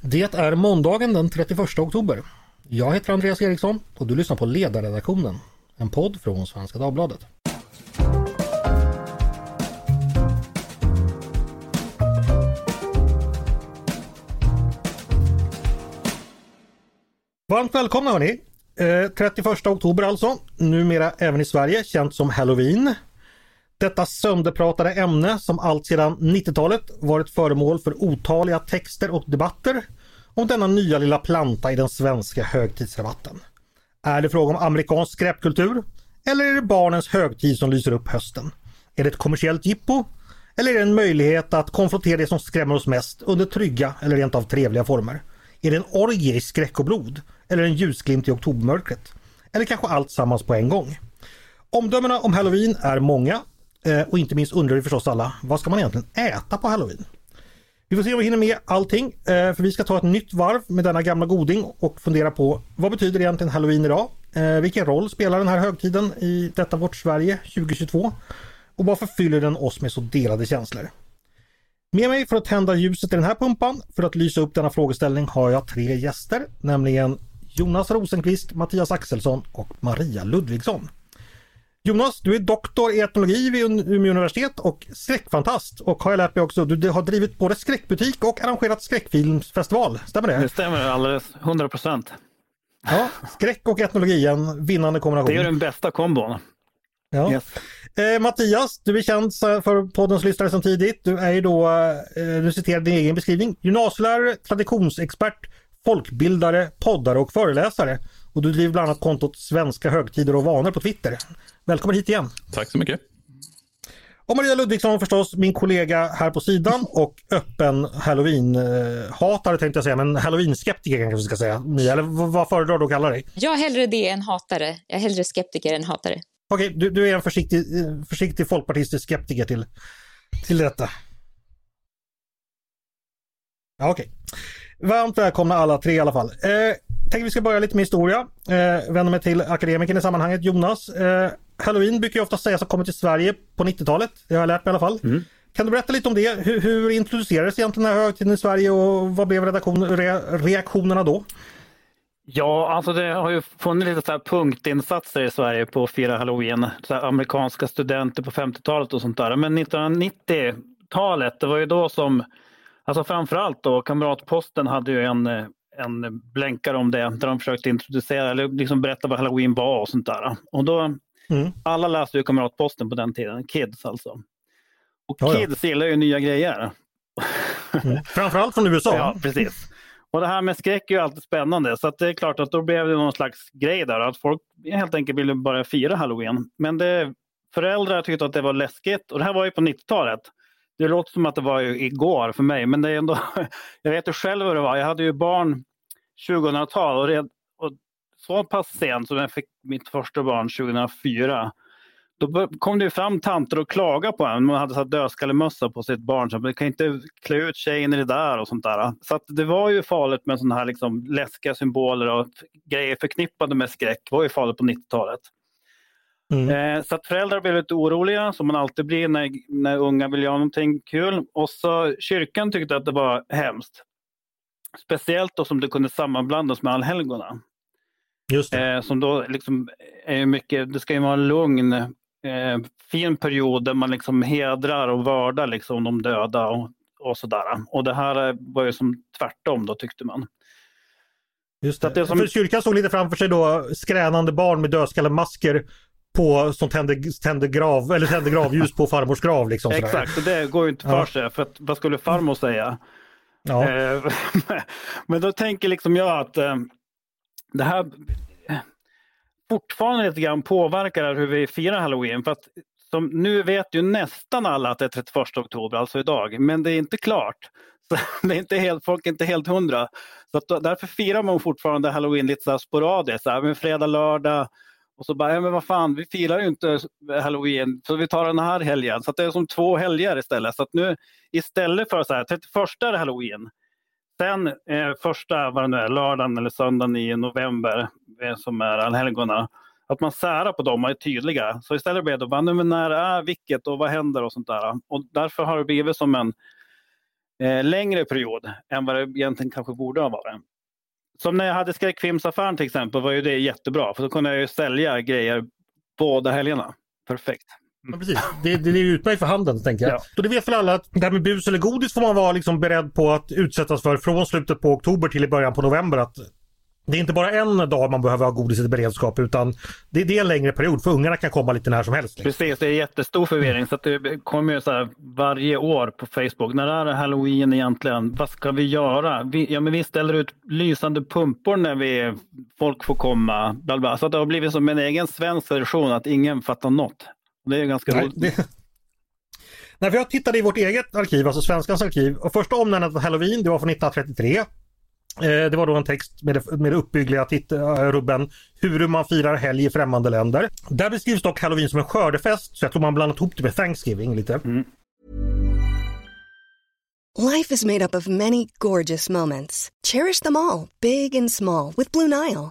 Det är måndagen den 31 oktober. Jag heter Andreas Eriksson och du lyssnar på Ledarredaktionen, en podd från Svenska Dagbladet. Varmt välkomna hörni! Eh, 31 oktober alltså, numera även i Sverige känt som Halloween. Detta sönderpratade ämne som allt sedan 90-talet varit föremål för otaliga texter och debatter om denna nya lilla planta i den svenska högtidsrabatten. Är det fråga om amerikansk skräpkultur? Eller är det barnens högtid som lyser upp hösten? Är det ett kommersiellt jippo? Eller är det en möjlighet att konfrontera det som skrämmer oss mest under trygga eller rent av trevliga former? Är det en orgie i skräck och blod? Eller en ljusglimt i oktobermörkret? Eller kanske allt sammans på en gång? Omdömena om Halloween är många Eh, och inte minst undrar vi förstås alla, vad ska man egentligen äta på Halloween? Vi får se om vi hinner med allting, eh, för vi ska ta ett nytt varv med denna gamla goding och fundera på vad betyder egentligen Halloween idag? Eh, vilken roll spelar den här högtiden i detta vårt Sverige 2022? Och varför fyller den oss med så delade känslor? Med mig för att tända ljuset i den här pumpan för att lysa upp denna frågeställning har jag tre gäster, nämligen Jonas Rosenqvist, Mattias Axelsson och Maria Ludvigsson. Jonas, du är doktor i etnologi vid Umeå universitet och skräckfantast och har jag lärt mig också, du har drivit både skräckbutik och arrangerat skräckfilmsfestival, stämmer det? Det stämmer alldeles, 100 procent. Ja, skräck och etnologi, en vinnande kombination. Det är den bästa kombon. Ja. Yes. Eh, Mattias, du är känd för poddens lyssnare sedan tidigt. Du är ju då, eh, du citerar din egen beskrivning, gymnasielärare, traditionsexpert, folkbildare, poddare och föreläsare. Och du driver bland annat kontot Svenska högtider och vanor på Twitter. Välkommen hit igen! Tack så mycket! Och Maria Ludvigsson förstås, min kollega här på sidan och öppen halloween-hatare tänkte jag säga, men halloween-skeptiker kanske vi ska säga. Mia, eller vad föredrar du att kalla dig? Jag är hellre det än hatare. Jag är hellre skeptiker än hatare. Okej, du, du, är en försiktig, försiktig folkpartistisk skeptiker till, till detta. Ja, okej. Varmt välkomna alla tre i alla fall. Eh, tänker vi ska börja lite med historia. Eh, vänder mig till akademikern i sammanhanget, Jonas. Eh, Halloween brukar ju ofta sägas ha kommit till Sverige på 90-talet. Det har jag lärt mig i alla fall. Mm. Kan du berätta lite om det? Hur, hur introducerades egentligen den här högtiden i Sverige och vad blev re, reaktionerna då? Ja, alltså det har ju funnits lite så här punktinsatser i Sverige på att fira halloween. Så amerikanska studenter på 50-talet och sånt där. Men 1990-talet, det var ju då som, alltså framförallt då, Kamratposten hade ju en, en blänkare om det där de försökte introducera eller liksom berätta vad halloween var och sånt där. Och då, mm. alla läste ju Kamratposten på den tiden, kids alltså. Och kids ja, ja. gillar ju nya grejer. Mm. Framförallt från USA. Ja, precis. Och det här med skräck är ju alltid spännande så det är klart att då blev det någon slags grej där att folk helt enkelt ville börja fira halloween. Men det, föräldrar tyckte att det var läskigt och det här var ju på 90-talet. Det låter som att det var igår för mig men det är ändå, jag vet ju själv hur det var. Jag hade ju barn 2000-tal och, och så pass sent som jag fick mitt första barn 2004 då kom det fram tanter och klagade på en. Man hade så dödskallemössa på sitt barn. Så man kan inte klä ut tjejen i det där och sånt där. Så det var ju farligt med sådana här liksom läskiga symboler och grejer förknippade med skräck. Det var ju farligt på 90-talet. Mm. Eh, så att föräldrar blev lite oroliga, som man alltid blir när, när unga vill göra någonting kul. Och så kyrkan tyckte att det var hemskt. Speciellt då som det kunde sammanblandas med allhelgona. Just det. Eh, som då liksom är mycket, det ska ju vara lugn eh, fin period där man liksom hedrar och vördar liksom de döda och, och sådär. Och det här var ju som tvärtom då tyckte man. Just det. det som... För kyrkan såg lite framför sig då skränande barn med dödskallemasker på, som tände, tände, grav, eller tände gravljus på farmors grav. Liksom, Exakt, och det går ju inte för ja. sig. För att, vad skulle farmor säga? Ja. Eh, men då tänker liksom jag att eh, det här fortfarande lite grann påverkar hur vi firar halloween. För att som, nu vet ju nästan alla att det är 31 oktober, alltså idag, men det är inte klart. Så det är inte helt, folk är inte helt hundra. Så att, därför firar man fortfarande halloween lite så här sporadiskt, så här, med fredag, lördag och så bara, ja men vad fan, vi firar ju inte halloween så vi tar den här helgen. Så det är som två helger istället. Så att nu istället för så här, 31 är halloween, Sen eh, första vad det nu är, lördagen eller söndagen i november eh, som är allhelgona, att man särar på dem och är tydliga. Så istället blir det bara, nu, men när är vilket och vad händer och sånt där. Och därför har det blivit som en eh, längre period än vad det egentligen kanske borde ha varit. Som när jag hade skräckfilmsaffären till exempel var ju det jättebra för då kunde jag ju sälja grejer båda helgerna. Perfekt. Ja, precis. Det, det, det är utmärkt för handeln tänker jag. Ja. Så det vet väl alla att det här med bus eller godis får man vara liksom beredd på att utsättas för från slutet på oktober till i början på november. Att det är inte bara en dag man behöver ha godis i beredskap utan det, det är en längre period för ungarna kan komma lite när som helst. Precis, det är jättestor förvirring. Så att det kommer ju så här varje år på Facebook. När är det halloween egentligen? Vad ska vi göra? Vi, ja, men vi ställer ut lysande pumpor när vi, folk får komma. Bla bla. Så att det har blivit som en egen svensk version att ingen fattar något. Det är ganska Nej, roligt. det... Nej, för jag tittade i vårt eget arkiv, alltså Svenskans arkiv. Och första omnämnandet av Halloween, det var från 1933. Eh, Det var då en text med det, med det uppbyggliga tit- eh, rubben Hur man firar helg i främmande länder. Där beskrivs dock Halloween som en skördefest, så jag tror man blandat ihop det med Thanksgiving lite. Life is made up of many gorgeous moments. Cherish them all, big and small, with Blue Nile.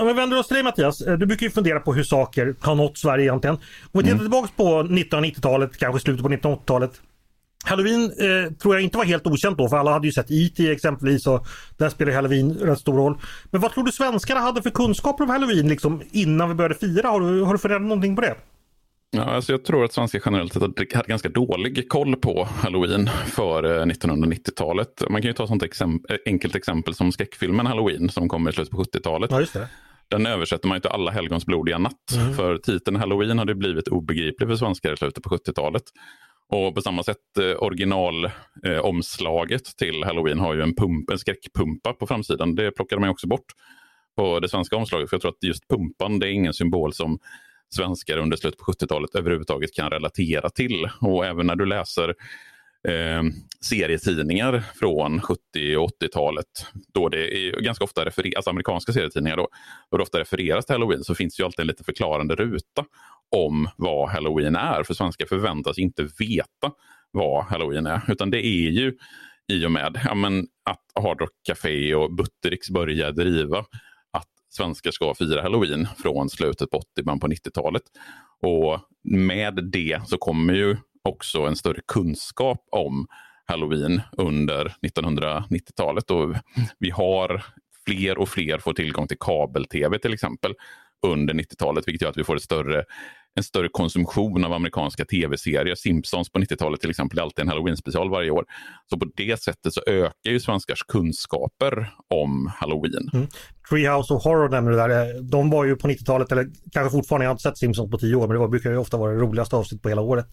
Om vi vänder oss till dig Mattias, Eh, du brukar ju fundera på hur saker har nått Sverige egentligen. Om vi tittar tillbaka på 1990-talet, kanske slutet på 1980-talet. Halloween eh, tror jag inte var helt okänt då för alla hade ju sett E.T. exempelvis och där spelar Halloween rätt stor roll. Men vad tror du svenskarna hade för kunskaper om Halloween liksom innan vi började fira? Har du, har du funderat någonting på det? Ja, alltså jag tror att svenskar generellt sett hade ganska dålig koll på halloween före 1990-talet. Man kan ju ta ett sånt exempel, enkelt exempel som skräckfilmen Halloween som kommer i slutet på 70-talet. Ja, just det. Den översätter man ju till alla helgons blodiga natt. För titeln Halloween hade blivit obegriplig för svenskar i slutet på 70-talet. Och på samma sätt eh, originalomslaget eh, till Halloween har ju en, pump, en skräckpumpa på framsidan. Det plockade man också bort på det svenska omslaget. För jag tror att just pumpan det är ingen symbol som svenskar under slutet på 70-talet överhuvudtaget kan relatera till. Och även när du läser eh, serietidningar från 70 och 80-talet, då det är ganska ofta refereras, alltså amerikanska serietidningar då, då det ofta refereras till halloween så finns det ju alltid en lite förklarande ruta om vad halloween är. För svenskar förväntas inte veta vad halloween är, utan det är ju i och med ja, men, att Hard Rock Café och Buttericks börjar driva att svenskar ska fira halloween från slutet på 80 början på 90-talet. Och med det så kommer ju också en större kunskap om halloween under 1990-talet. Och vi har fler och fler får tillgång till kabel-tv till exempel under 90-talet, vilket gör att vi får ett större, en större konsumtion av amerikanska tv-serier. Simpsons på 90-talet till exempel är alltid en halloween-special varje år. Så på det sättet så ökar ju svenskars kunskaper om halloween. Mm. Treehouse of Horror nämner du där. De var ju på 90-talet, eller kanske fortfarande, jag har inte sett Simpsons på tio år, men det var, brukar ju ofta vara det roligaste avsnittet på hela året.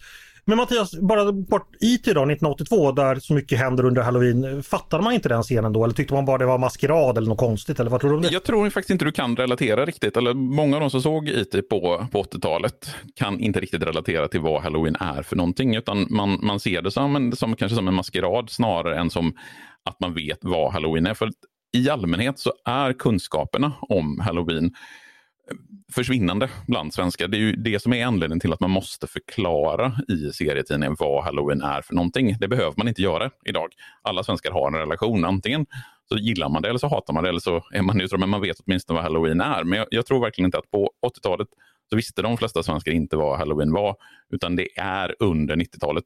Men Mattias, bara bort IT då, 1982, där så mycket händer under Halloween. Fattade man inte den scenen då? Eller tyckte man bara det var maskerad eller något konstigt? Eller vad tror du om det? Jag tror faktiskt inte du kan relatera riktigt. Eller många av de som såg IT på, på 80-talet kan inte riktigt relatera till vad halloween är för någonting. Utan man, man ser det som, en, som, kanske som en maskerad snarare än som att man vet vad halloween är. För i allmänhet så är kunskaperna om halloween försvinnande bland svenskar. Det är ju det som är anledningen till att man måste förklara i serietidningen vad halloween är för någonting. Det behöver man inte göra idag. Alla svenskar har en relation. Antingen så gillar man det eller så hatar man det eller så är man neutral. Men man vet åtminstone vad halloween är. Men jag, jag tror verkligen inte att på 80-talet så visste de flesta svenskar inte vad halloween var. Utan det är under 90-talet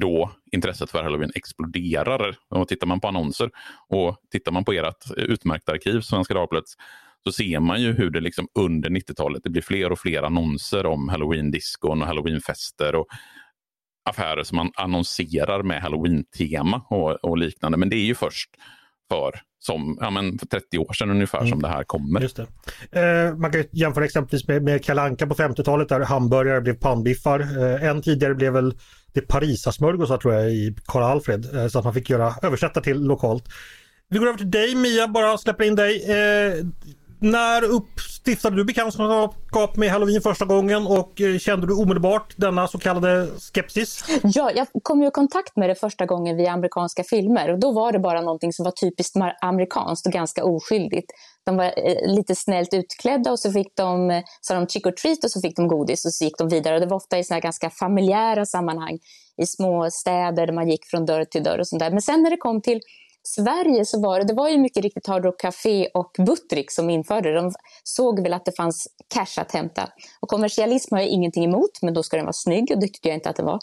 då intresset för halloween exploderar. Och tittar man på annonser och tittar man på ert utmärkta arkiv, Svenska Dagbladets, så ser man ju hur det liksom under 90-talet det blir fler och fler annonser om halloween-diskon och halloweenfester och affärer som man annonserar med halloween-tema och, och liknande. Men det är ju först för, som, ja, men för 30 år sedan ungefär som det här kommer. Just det. Eh, man kan jämföra exempelvis med, med Kalle Anka på 50-talet där hamburgare blev pannbiffar. Eh, en tidigare blev väl det Parisasmörgåsar tror jag i Karl Alfred eh, så att man fick göra översätta till lokalt. Vi går över till dig Mia, bara släpper in dig. När upp, stiftade du bekantskap med halloween första gången och eh, kände du omedelbart denna så kallade skepsis? Ja, jag kom ju i kontakt med det första gången via amerikanska filmer och då var det bara någonting som var typiskt amerikanskt och ganska oskyldigt. De var eh, lite snällt utklädda och så fick de, eh, sa de trick or treat och så fick de godis och så gick de vidare. Och det var ofta i såna ganska familjära sammanhang i små städer där man gick från dörr till dörr och sånt där. Men sen när det kom till Sverige så var det, det var ju mycket riktigt Hard Rock Café och Buttrick som införde det. De såg väl att det fanns cash att hämta. Och kommersialism har jag ingenting emot, men då ska den vara snygg och det tyckte jag inte att den var.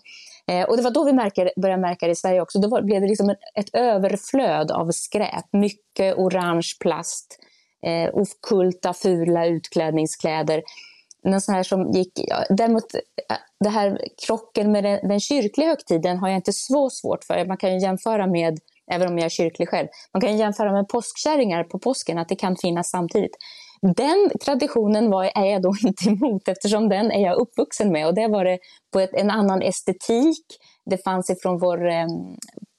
Eh, och det var då vi märker, började märka det i Sverige också. Då var, blev det liksom ett, överflöd av skräp. Mycket orange plast, eh, okulta, fula utklädningskläder. Någon sån här som gick, ja, däremot eh, det här krocken med den, den kyrkliga högtiden har jag inte så svårt för. Man kan ju jämföra med även om jag är kyrklig själv. Man kan jämföra med påskkärringar på påsken, att det kan finnas samtidigt. Den traditionen var, är jag då inte emot eftersom den är jag uppvuxen med och det var det på ett, en annan estetik. Det fanns ifrån vår, ehm,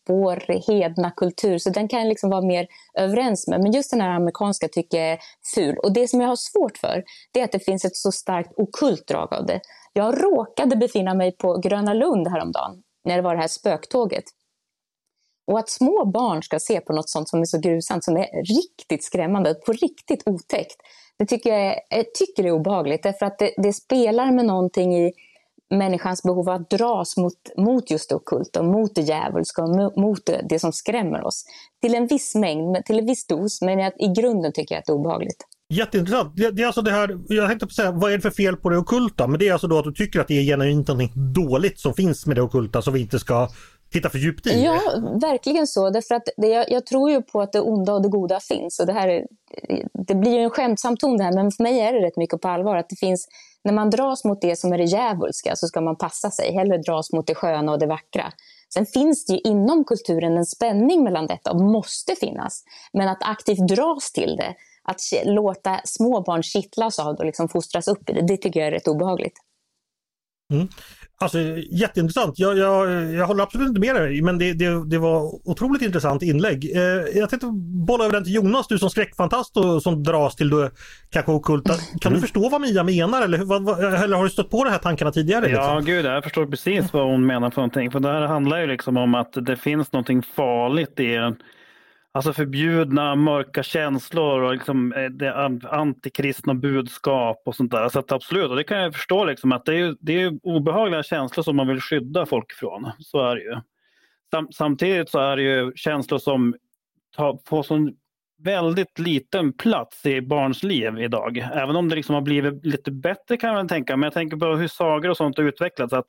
vår hedna kultur så den kan jag liksom vara mer överens med. Men just den här amerikanska tycker jag är ful. Och det som jag har svårt för det är att det finns ett så starkt okult drag av det. Jag råkade befinna mig på Gröna Lund häromdagen när det var det här spöktåget. Och att små barn ska se på något sånt som är så grusamt, som är riktigt skrämmande, på riktigt otäckt, det tycker jag, är, jag tycker är obehagligt. Därför att det, det, spelar med någonting i människans behov av att dras mot, mot just det ockulta, mot det djävulska och mot det, det, som skrämmer oss. Till en viss mängd, till en viss dos, men jag, i grunden tycker jag att det är obehagligt. Jätteintressant. Det, det, är alltså det här, jag tänkte på säga, vad är det för fel på det okulta? Men det är alltså då att du tycker att det är genuint någonting dåligt som finns med det okulta som vi inte ska titta för djupt i. Ja, verkligen så. Därför att det, jag, jag, tror ju på att det onda och det goda finns. Och det, här, det blir ju en skämtsam ton det här, men för mig är det rätt mycket på allvar. Att det finns, när man dras mot det som är det djävulska så ska man passa sig. Hellre dras mot det sköna och det vackra. Sen finns det ju inom kulturen en spänning mellan detta och måste finnas. Men att aktivt dras till det, att låta små barn kittlas av det och liksom fostras upp i det, det tycker jag är rätt obehagligt. Mm. Alltså jätteintressant. Jag, jag, jag håller absolut inte med dig men det, det, det var otroligt intressant inlägg. Eh, jag tänkte bolla över den till Jonas, du som skräckfantast och som dras till det kanske okulta. Kan mm. du förstå vad Mia menar eller, vad, vad, eller har du stött på de här tankarna tidigare? Liksom? Ja, gud, jag förstår precis vad hon menar för någonting. För det här handlar ju liksom om att det finns någonting farligt i en Alltså förbjudna mörka känslor och liksom eh, det antikristna budskap och sånt där. Så att absolut, och det kan jag förstå liksom att det är, det är obehagliga känslor som man vill skydda folk från. Så är det ju. Sam, samtidigt så är det ju känslor som tar, får sån väldigt liten plats i barns liv idag. Även om det liksom har blivit lite bättre kan man tänka. Men jag tänker på hur sagor och sånt har utvecklats. Att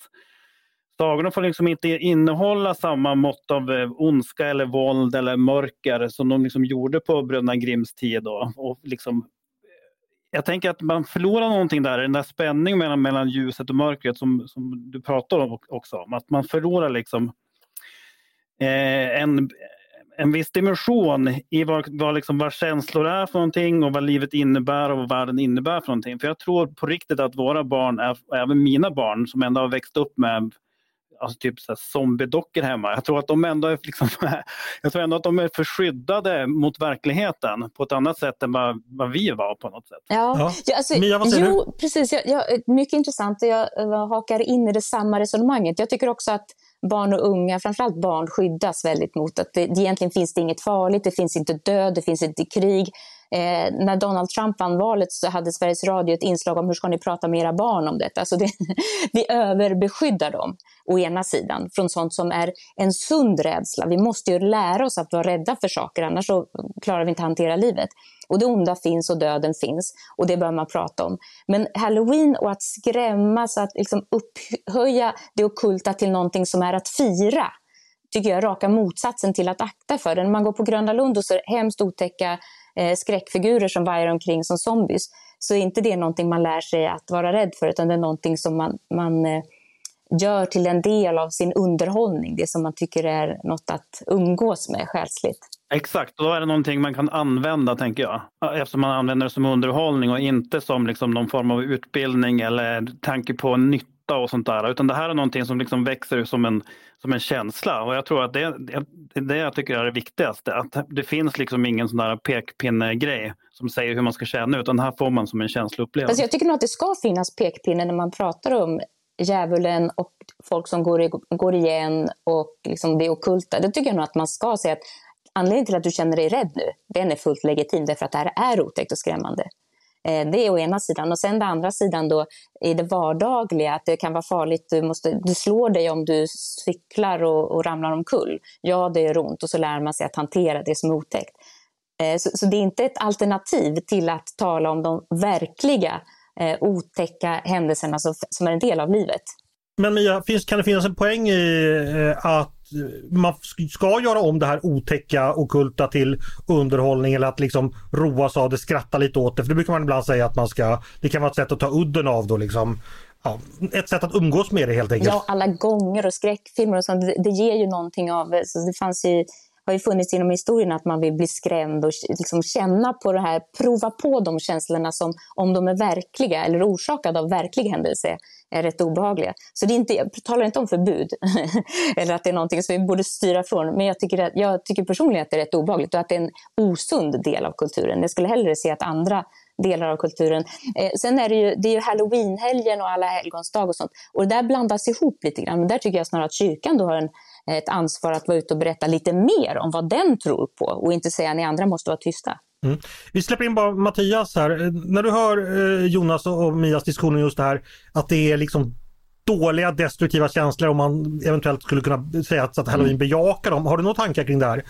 sagorna får liksom inte innehålla samma mått av eh, ondska eller våld eller mörker som de liksom gjorde på Bröderna Grimms tid. Då. Och liksom, eh, jag tänker att man förlorar någonting där, den där spänningen mellan, mellan ljuset och mörkret som, som du pratar om också. Att man förlorar liksom eh, en, en viss dimension i vad, vad, liksom, vad känslor är för någonting och vad livet innebär och vad världen innebär för någonting. För jag tror på riktigt att våra barn, är, även mina barn som ändå har växt upp med alltså typ så zombiedockor hemma. Jag tror att de ändå är, liksom, jag tror ändå att de är förskyddade mot verkligheten på ett annat sätt än vad, vad vi var på något sätt. Ja, ja. alltså, Mia, vad säger jo, du? Precis, jag, jag, mycket intressant jag, jag hakar in i det samma resonemanget. Jag tycker också att barn och unga, framförallt barn, skyddas väldigt mot att det, egentligen finns det inget farligt, det finns inte död, det finns inte krig. Eh, när Donald Trump vann valet så hade Sveriges Radio ett inslag om hur ska ni prata med era barn om detta. Alltså det, vi överbeskyddar dem, å ena sidan, från sånt som är en sund rädsla. Vi måste ju lära oss att vara rädda för saker, annars så klarar vi inte att hantera livet. Och det onda finns och döden finns och det bör man prata om. Men halloween och att skrämmas, att liksom upphöja det okulta till någonting som är att fira, tycker jag är raka motsatsen till att akta för det. När man går på Gröna Lund och ser hemskt otäcka eh, skräckfigurer som vajar omkring som zombies, så är inte det någonting man lär sig att vara rädd för, utan det är någonting som man, man eh, gör till en del av sin underhållning, det som man tycker är något att umgås med själsligt. Exakt, och då är det någonting man kan använda tänker jag. Eftersom man använder det som underhållning och inte som liksom någon form av utbildning eller tanke på nytta och sånt där. Utan det här är någonting som liksom växer som en, som en känsla. Och jag tror att det, det är det jag tycker är det viktigaste. Att det finns liksom ingen sån där pekpinne-grej som säger hur man ska känna. Utan här får man som en känsloupplevelse. Alltså jag tycker nog att det ska finnas pekpinne när man pratar om djävulen och folk som går, i, går igen och liksom det okulta. Det tycker jag nog att man ska säga att anledningen till att du känner dig rädd nu, den är fullt legitim därför att det här är otäckt och skrämmande. Eh, det är å ena sidan. Och sen den andra sidan då i det vardagliga, att det kan vara farligt. Du, måste, du slår dig om du cyklar och, och ramlar omkull. Ja, det gör ont och så lär man sig att hantera det som är otäckt. Eh, så, så det är inte ett alternativ till att tala om de verkliga eh, otäcka händelserna som, som är en del av livet. Men Mia, finns, kan det finnas en poäng i eh, att man ska göra om det här otäcka, okulta till underhållning eller att liksom roas av det, skratta lite åt det. För det brukar man ibland säga att man ska, det kan vara ett sätt att ta udden av då liksom. Ja, ett sätt att umgås med det helt enkelt. Ja, alla gånger och skräckfilmer och sånt, det, det ger ju någonting av, så det fanns ju har ju funnits inom historien att man vill bli skrämd och liksom känna på det här, prova på de känslorna som om de är verkliga eller orsakade av verklig händelse är rätt obehagliga. Så det är inte, jag talar inte om förbud eller att det är någonting som vi borde styra från. Men jag tycker, att, jag tycker personligen att det är rätt obehagligt och att det är en osund del av kulturen. Jag skulle hellre se att andra delar av kulturen. Eh, sen är det ju, det är ju halloweenhelgen och alla helgons dag och sånt. Och det där blandas ihop lite grann. Men där tycker jag snarare att kyrkan då har en, ett ansvar att vara ute och berätta lite mer om vad den tror på och inte säga att ni andra måste vara tysta. Mm. Vi släpper in bara Mattias här. När du hör eh, Jonas och Mias diskussion just det här att det är liksom dåliga destruktiva känslor om man eventuellt skulle kunna säga att, att halloween mm. bejakar dem. Har du några tankar kring det här?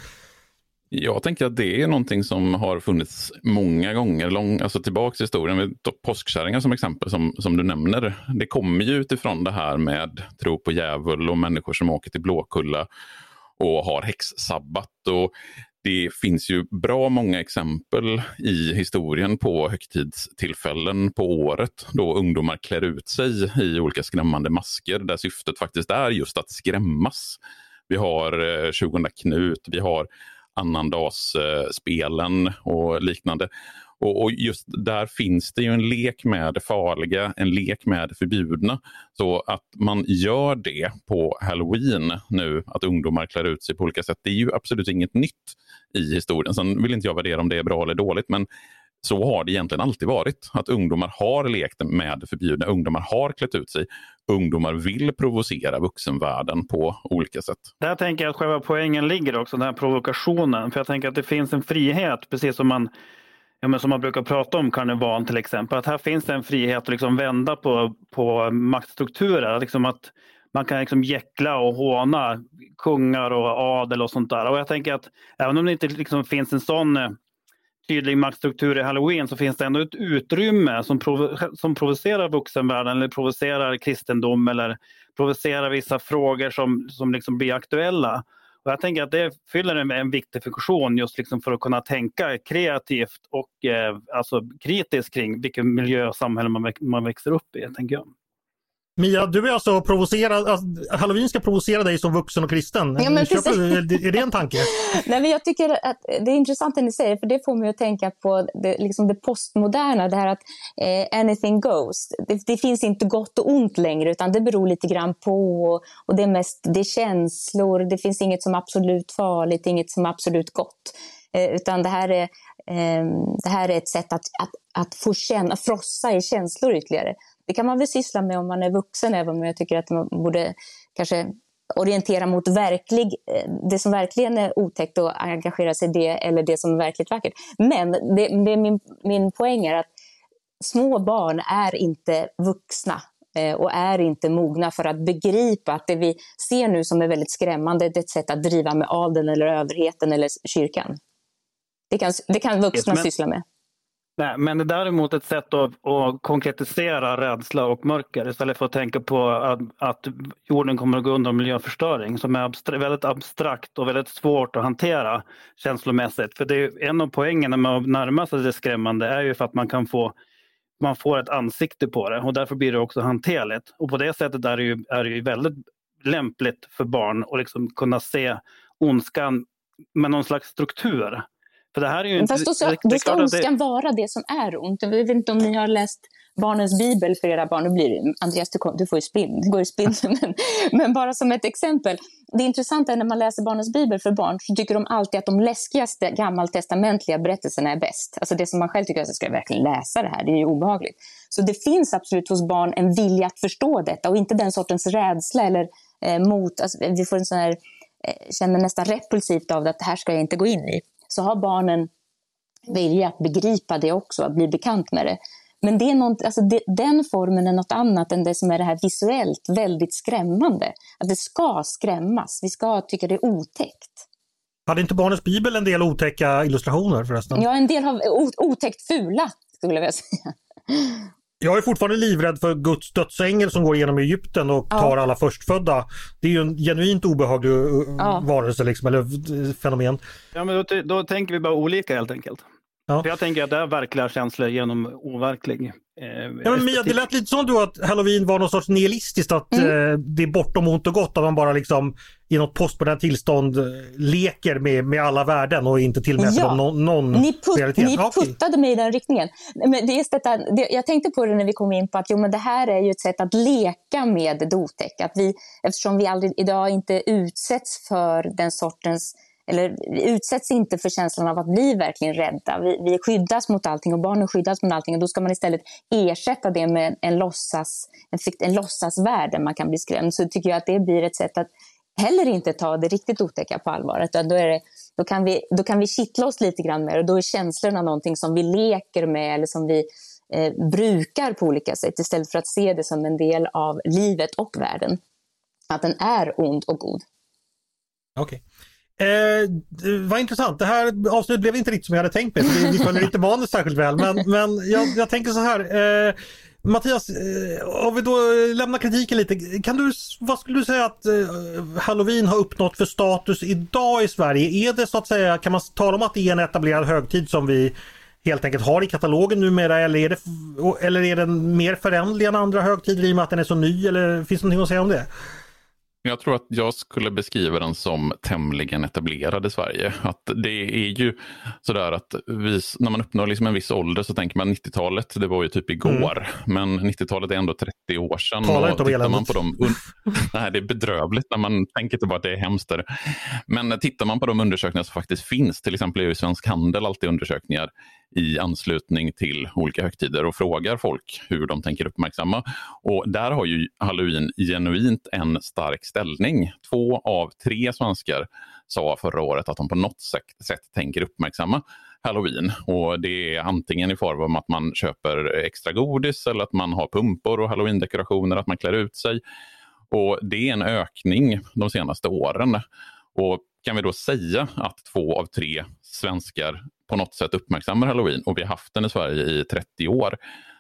Jag tänker att det är någonting som har funnits många gånger, lång, alltså tillbaks i historien. Vi tar påskkärringar som exempel, som, som du nämner. Det kommer ju utifrån det här med tro på djävul och människor som åker till Blåkulla och har häxsabbat. Och det finns ju bra många exempel i historien på högtidstillfällen på året då ungdomar klär ut sig i olika skrämmande masker där syftet faktiskt är just att skrämmas. Vi har eh, 20 Knut, vi har annandagsspelen och liknande. Och, och, just där finns det ju en lek med det farliga, en lek med det förbjudna. Så att man gör det på halloween nu, att ungdomar klär ut sig på olika sätt, det är ju absolut inget nytt i historien. Sen vill inte jag värdera om det är bra eller dåligt, men så har det egentligen alltid varit. Att ungdomar har lekt med det förbjudna, ungdomar har klätt ut sig. Ungdomar vill provocera vuxenvärlden på olika sätt. Där tänker jag att själva poängen ligger också, den här provokationen. För jag tänker att det finns en frihet, precis som man ja, men som man brukar prata om karneval till exempel. Att här finns det en frihet att liksom vända på, på maktstrukturer. Liksom att man kan liksom jäckla och håna kungar och adel och sånt där. Och jag tänker att även om det inte liksom finns en sån tydlig maktstruktur i halloween så finns det ändå ett utrymme som, prov som provocerar vuxenvärlden eller provocerar kristendom eller provocerar vissa frågor som, som liksom blir aktuella. Och jag tänker att det fyller en, en viktig funktion just liksom för att kunna tänka kreativt och eh, alltså kritiskt kring vilken miljö och samhälle man, man växer upp i. Tänker jag. Mia, du är alltså provocerad, alltså, halloween ska provocera dig som vuxen och kristen. Ja, men är det en tanke? Nej, men jag tycker att det är intressant det ni säger, för det får mig att tänka på det, liksom det postmoderna, det här att eh, anything goes. Det, det, finns inte gott och ont längre, utan det beror lite grann på. Och, och det, är mest, det är känslor, det finns inget som är absolut farligt, inget som är absolut gott. Eh, utan det här är, eh, det här är ett sätt att, att, att få känna, frossa i känslor ytterligare. Det kan man väl syssla med om man är vuxen, även om jag tycker att man borde kanske orientera mot verklig, eh, det som verkligen är otäckt och engagera sig i det eller det som är verkligt vackert. Men det, det min, min poäng är att små barn är inte vuxna eh, och är inte mogna för att begripa att det vi ser nu som är väldigt skrämmande är ett sätt att driva med adeln eller överheten eller kyrkan. Det kan, det kan vuxna syssla med. Nej, men det är däremot ett sätt att, att, konkretisera rädsla och mörker istället för att tänka på att, att jorden kommer att gå under miljöförstöring som är abstra väldigt abstrakt och väldigt svårt att hantera känslomässigt. För det är en av poängerna med att närma sig det skrämmande är ju för att man kan få man får ett ansikte på det och därför blir det också hanterligt. Och på det sättet är det ju, är det ju väldigt lämpligt för barn att liksom kunna se ondskan med någon slags struktur för det här är ju inte... Fast då, ska, då ska ondskan det... vara det som är ont. Jag vet inte om ni har läst barnens bibel för era barn. Nu blir det, Andreas, du, kom, du får ju spinn, går i spinn. Men, men bara som ett exempel. Det intressanta är när man läser barnens bibel för barn så tycker de alltid att de läskigaste gammaltestamentliga berättelserna är bäst. Alltså det som man själv tycker, att ska jag verkligen läsa det här? Det är ju obehagligt. Så det finns absolut hos barn en vilja att förstå detta och inte den sortens rädsla eller eh, mot, alltså, vi får en sån här, eh, känner nästan repulsivt av det, att det här ska jag inte gå in i. Så har barnen vilja att begripa det också, att bli bekant med det. Men det är något, alltså det, den formen är något annat än det som är det här visuellt väldigt skrämmande. Att det ska skrämmas, vi ska tycka det är otäckt. Hade inte Barnens bibel en del otäcka illustrationer förresten? Ja, en del har otäckt fula, skulle jag vilja säga. Jag är fortfarande livrädd för Guds dödsängel som går igenom Egypten och ja. tar alla förstfödda. Det är ju en genuint obehaglig uh, ja. varelse liksom, eller uh, fenomen. Ja, men då, då tänker vi bara olika helt enkelt. Ja. För jag tänker att det är verkliga känslor genom overklig eh, ja, men Mia, det lät lite som du att halloween var något sorts nihilistiskt, att mm. eh, det är bortom ont och gott, att man bara liksom i något postmodernt tillstånd eh, leker med, med alla värden och inte tillmäter ja. dem någon, någon ni put, realitet. Ni puttade mig i den riktningen. Men det är detta, det, jag tänkte på det när vi kom in på att jo, men det här är ju ett sätt att leka med det otäcka. Att vi, eftersom vi aldrig idag inte utsätts för den sortens eller vi utsätts inte för känslan av att bli verkligen rädda. Vi, vi skyddas mot allting och barnen skyddas mot allting och då ska man istället ersätta det med en, låtsas, en, en låtsasvärld där man kan bli skrämd. Så tycker jag att det blir ett sätt att heller inte ta det riktigt otäcka på allvar. Utan då, är det, då, kan vi, då kan vi kittla oss lite grann med det och då är känslorna någonting som vi leker med eller som vi eh, brukar på olika sätt istället för att se det som en del av livet och världen. Att den är ond och god. Okej. Okay. Eh, vad intressant. Det här avsnittet blev inte riktigt som jag hade tänkt mig. Vi följer inte manus särskilt väl. Men, men jag, jag tänker så här. Eh, Mattias, eh, om vi då eh, lämnar kritiken lite. Kan du, vad skulle du säga att eh, Halloween har uppnått för status idag i Sverige? Är det så att säga, kan man tala om att det är en etablerad högtid som vi helt enkelt har i katalogen numera eller är, det, eller är den mer förändlig än andra högtider i och med att den är så ny? Eller finns det någonting att säga om det? Jag tror att jag skulle beskriva den som tämligen etablerad i Sverige. Att det är ju sådär att vi, när man uppnår liksom en viss ålder så tänker man 90-talet, det var ju typ igår. Mm. Men 90-talet är ändå 30 år sedan. Tala inte om eländet. man på dem, Nej, det är bedrövligt när man tänker att det är hemskt. Där. Men tittar man på de undersökningar som faktiskt finns, till exempel ju Svensk Handel alltid undersökningar i anslutning till olika högtider och frågar folk hur de tänker uppmärksamma. Och där har ju halloween genuint en stark ställning. Två av tre svenskar sa förra året att de på något sätt, tänker uppmärksamma halloween. Och Det är antingen i form av att man köper extra godis eller att man har pumpor och halloween-dekorationer, att man klär ut sig. Och Det är en ökning de senaste åren. Och kan vi då säga att två av tre svenskar på något sätt uppmärksammar halloween och vi har haft den i Sverige i 30 år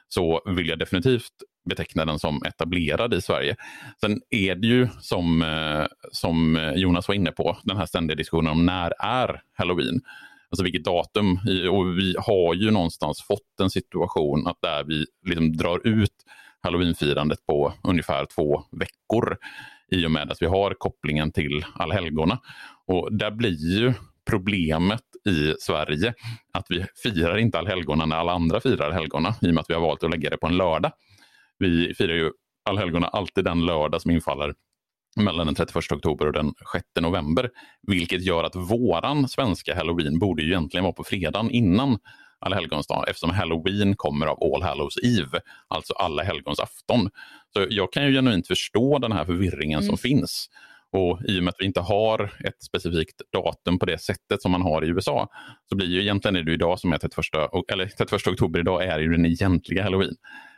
så vill jag definitivt beteckna den som etablerad i Sverige. Sen är det ju som, eh, som Jonas var inne på, den här ständiga diskussionen om när är halloween? Alltså vilket datum? Och vi har ju någonstans fått en situation att där vi liksom drar ut halloweenfirandet på ungefär två veckor i och med att vi har kopplingen till allhelgona. Och där blir ju problemet i Sverige att vi firar inte allhelgona när alla andra firar helgona i och med att vi har valt att lägga det på en lördag. Vi firar ju allhelgona alltid den lördag som infaller mellan den 31 oktober och den 6 november. Vilket gör att våran svenska halloween borde ju egentligen vara på fredagen innan alla helgons dag eftersom halloween kommer av All Hallows Eve, alltså alla helgons afton. Så jag kan ju genuint förstå den här förvirringen mm. som finns. Och I och med att vi inte har ett specifikt datum på det sättet som man har i USA så blir ju egentligen är det idag som är 31, eller 31 oktober idag är ju den egentliga halloween.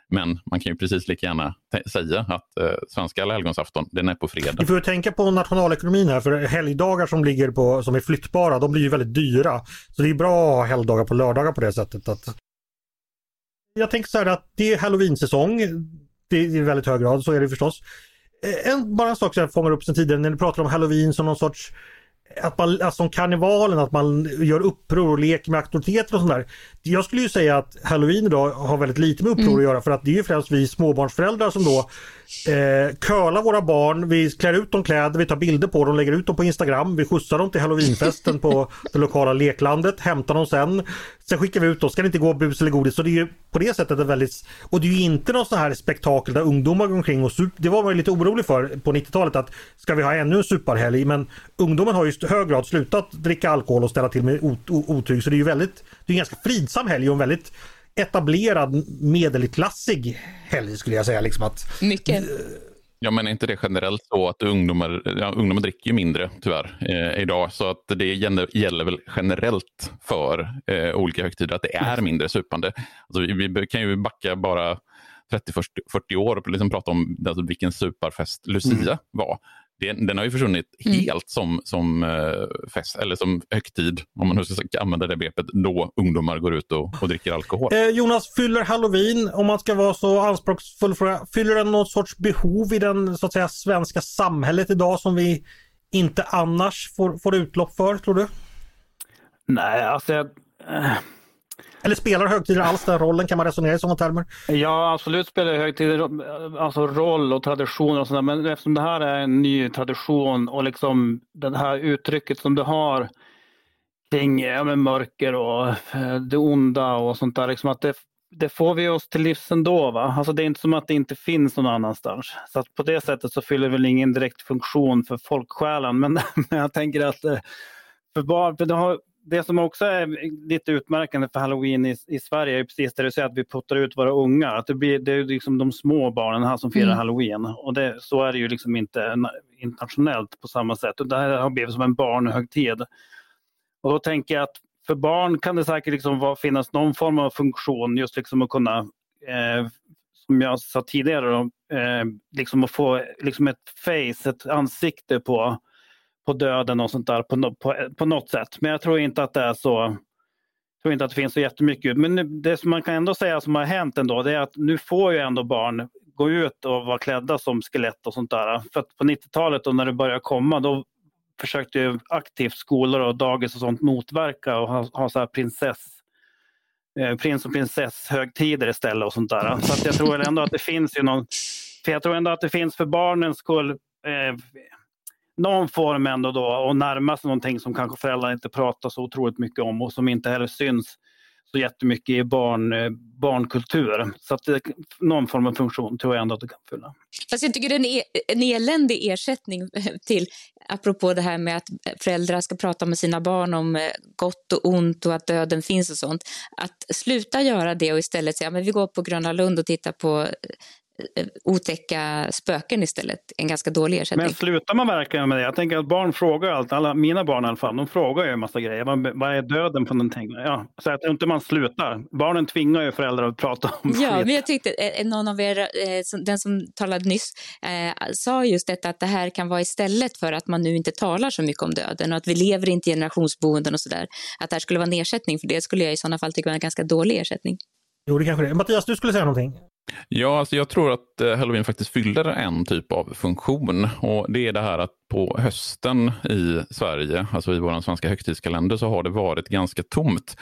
Men man kan ju precis lika gärna säga att eh, svenska allhelgonsafton, den är på fredag. Vi får tänka på nationalekonomin här, för helgdagar som ligger på, som är flyttbara, de blir ju väldigt dyra. Så det är bra att ha helgdagar på lördagar på det sättet. Att... Jag tänker så här att det är halloween-säsong. Det är i väldigt hög grad, så är det förstås. Eh, en, bara en sak som jag fångar upp sen tidigare när ni pratar om halloween som någon sorts att man, alltså som karnevalen, att man gör uppror och leker med auktoriteter och sånt där. Jag skulle ju säga att halloween idag har väldigt lite med uppror mm. att göra för att det är ju främst vi småbarnsföräldrar som då eh, curlar våra barn, vi klär ut dem kläder, vi tar bilder på dem, lägger ut dem på Instagram, vi skjutsar dem till halloweenfesten på det lokala leklandet, hämtar dem sen. Sen skickar vi ut dem, ska det inte gå bus eller godis. Så det är ju på det sättet är väldigt... Och det är ju inte någon sån här spektakel där ungdomar går omkring och sup, Det var man ju lite orolig för på 90-talet att ska vi ha ännu en superhelg? Men ungdomen har ju i hög grad slutat dricka alkohol och ställa till med otyg. Så det är ju väldigt... Det är en ganska fridsam helg och en väldigt etablerad medelklassig helg skulle jag säga. Liksom att, Mycket. Ja, men är inte det generellt så att ungdomar, ja, ungdomar dricker ju mindre tyvärr eh, idag. Så att det gäller, gäller väl generellt för eh, olika högtider att det är mindre supande. Alltså, vi, vi kan ju backa bara 30-40 år och liksom prata om alltså, vilken superfest Lucia mm. var den, den har ju försvunnit mm. helt som, som uh, fest, eller som högtid, om man nu ska använda det begreppet, då ungdomar går ut och, och dricker alkohol. Eh, Jonas, fyller halloween, om man ska vara så anspråksfull fråga, fyller den något sorts behov i den så att säga svenska samhället idag som vi inte annars får, får utlopp för, tror du? Nej, alltså äh eller spelar högtider alls den rollen? Kan man resonera i sådana termer? Ja, absolut spelar högtider alltså roll och traditioner och sådär. Men eftersom det här är en ny tradition och liksom det här uttrycket som du har kring ja, mörker och eh, det onda och sånt där. Liksom att det, det får vi oss till livs ändå. Va? Alltså det är inte som att det inte finns någon annanstans. Så att på det sättet så fyller det väl ingen direkt funktion för folksjälen. Men, men jag tänker att eh, för barn, för det har det som också är lite utmärkande för halloween i, i Sverige är precis det du säger att vi puttar ut våra ungar. Att det, blir, det är liksom de små barnen här som firar mm. halloween. Och det, så är det ju liksom inte internationellt på samma sätt. Och det här har blivit som en barnhögtid. Och då tänker jag att för barn kan det säkert liksom vara, finnas någon form av funktion just liksom att kunna, eh, som jag sa tidigare, då, eh, liksom att få liksom ett face, ett ansikte på på döden och sånt där på, på, på något sätt. Men jag tror inte att det är så. Jag tror inte att det finns så jättemycket. Men det som man kan ändå säga som har hänt ändå, det är att nu får ju ändå barn gå ut och vara klädda som skelett och sånt där. För att på 90-talet och när det började komma, då försökte ju aktivt skolor och dagis och sånt motverka och ha, ha så här prinsess eh, prins och prinsesshögtider istället och sånt där. Så att jag tror ändå att det finns ju någon, för jag tror ändå att det finns för barnens skull eh, någon form ändå då och närma sig någonting som kanske föräldrar inte pratar så otroligt mycket om och som inte heller syns så jättemycket i barn, eh, barnkultur. Så att det, någon form av funktion tror jag ändå att det kan fylla. Fast jag tycker det är en, e-, en eländig ersättning till, apropå det här med att föräldrar ska prata med sina barn om eh, gott och ont och att döden finns och sånt. Att sluta göra det och istället säga att vi går på Gröna Lund och tittar på eh, otäcka spöken istället. En ganska dålig ersättning. Men slutar man verkligen med det? Jag tänker att barn frågar allt, alla mina barn i alla fall, de frågar ju en massa grejer. Vad, vad är döden för någonting? Ja, så att inte man slutar. Barnen tvingar ju föräldrar att prata om Ja, skit. men jag tyckte eh, någon av er, eh, den som talade nyss, eh, sa just detta att det här kan vara istället för att man nu inte talar så mycket om döden och att vi lever inte i generationsboenden och sådär. Att det här skulle vara en ersättning för det skulle jag i sådana fall tycka var en ganska dålig ersättning. Jo, det kanske det Mattias, du skulle säga någonting? Ja, alltså jag tror att eh, halloween faktiskt fyller en typ av funktion. Och Det är det här att på hösten i Sverige, alltså i vår svenska högtidskalender, så har det varit ganska tomt.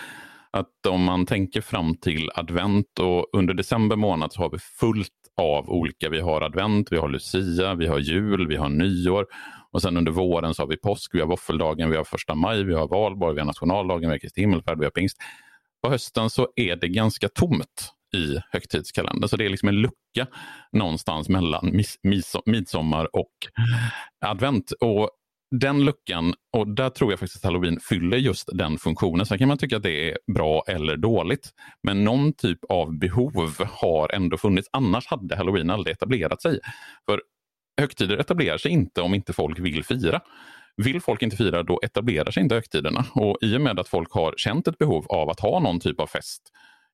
Att om man tänker fram till advent och under december månad så har vi fullt av olika. Vi har advent, vi har lucia, vi har jul, vi har nyår och sen under våren så har vi påsk, vi har våffeldagen, vi har första maj, vi har valborg, vi har nationaldagen, vi har Kristi himmelfärd, vi har pingst. På hösten så är det ganska tomt i högtidskalendern. Så det är liksom en lucka någonstans mellan midsommar och advent. Och den luckan, och där tror jag faktiskt att halloween fyller just den funktionen. Sen kan man tycka att det är bra eller dåligt. Men någon typ av behov har ändå funnits. Annars hade halloween aldrig etablerat sig. För högtider etablerar sig inte om inte folk vill fira. Vill folk inte fira, då etablerar sig inte högtiderna. Och i och med att folk har känt ett behov av att ha någon typ av fest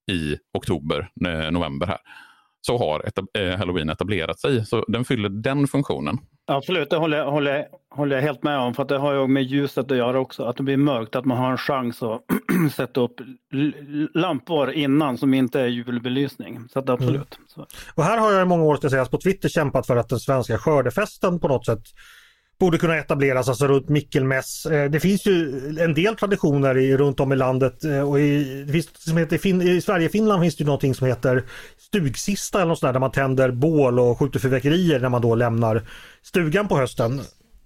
i oktober, eh, november här, så har etab eh, halloween etablerat sig. Så den fyller den funktionen. Absolut, det håller, håller, håller jag helt med om. För det har ju med ljuset att göra också. Att det blir mörkt, att man har en chans att sätta upp lampor innan som inte är julbelysning. Så att absolut. Mm. Och här har jag i många år, ska sägas, på Twitter kämpat för att den svenska skördefesten på något sätt borde kunna etableras, alltså runt Mickelmäss. Eh, det finns ju en del traditioner i, runt om i landet eh, och i, det finns, som heter, i Sverige Finland finns det någonting som heter stugsista eller något sånt där, där man tänder bål och skjuter fyrverkerier när man då lämnar stugan på hösten.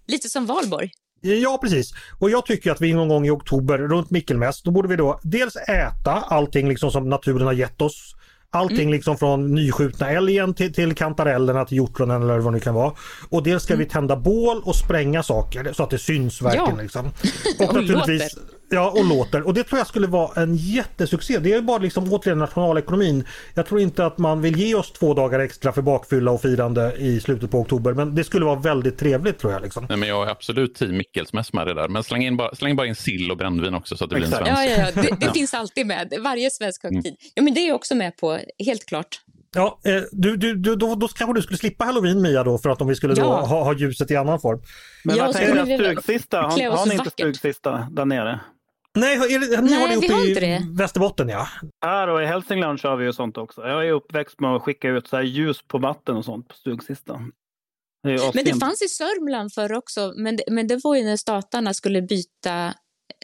Lite som valborg. Ja precis. Och jag tycker att vi någon gång i oktober runt Mickelmäss, då borde vi då dels äta allting liksom som naturen har gett oss. Allting mm. liksom från nyskjutna älgen till, till kantarellerna till hjortronen eller vad det kan vara. Och dels ska mm. vi tända bål och spränga saker så att det syns verkligen. Ja. Liksom. Och, och naturligtvis Ja, och låter. Och det tror jag skulle vara en jättesuccé. Det är bara liksom återigen nationalekonomin. Jag tror inte att man vill ge oss två dagar extra för bakfylla och firande i slutet på oktober. Men det skulle vara väldigt trevligt tror jag. Liksom. Nej, men jag är absolut team Mickelsmäss med det där. Men släng in, bara, släng bara in sill och brännvin också så att det Exakt. blir en svensk. Ja, ja, ja. Det, det finns alltid med. Varje svensk högtid. Mm. Ja, men det är jag också med på, helt klart. Ja, eh, du, du, du, då, då kanske du skulle slippa halloween Mia då för att om vi skulle ja. ha, ha ljuset i annan form. Men jag tänker stugsista, har, har ni inte stugsista där nere? Nej, är det, ni Nej, har det uppe i det. Västerbotten ja. Här och i Hälsingland kör vi ju sånt också. Jag är uppväxt med att skicka ut så här ljus på vatten och sånt på stugsistan. Det men det fanns i Sörmland förr också, men det, men det var ju när statarna skulle byta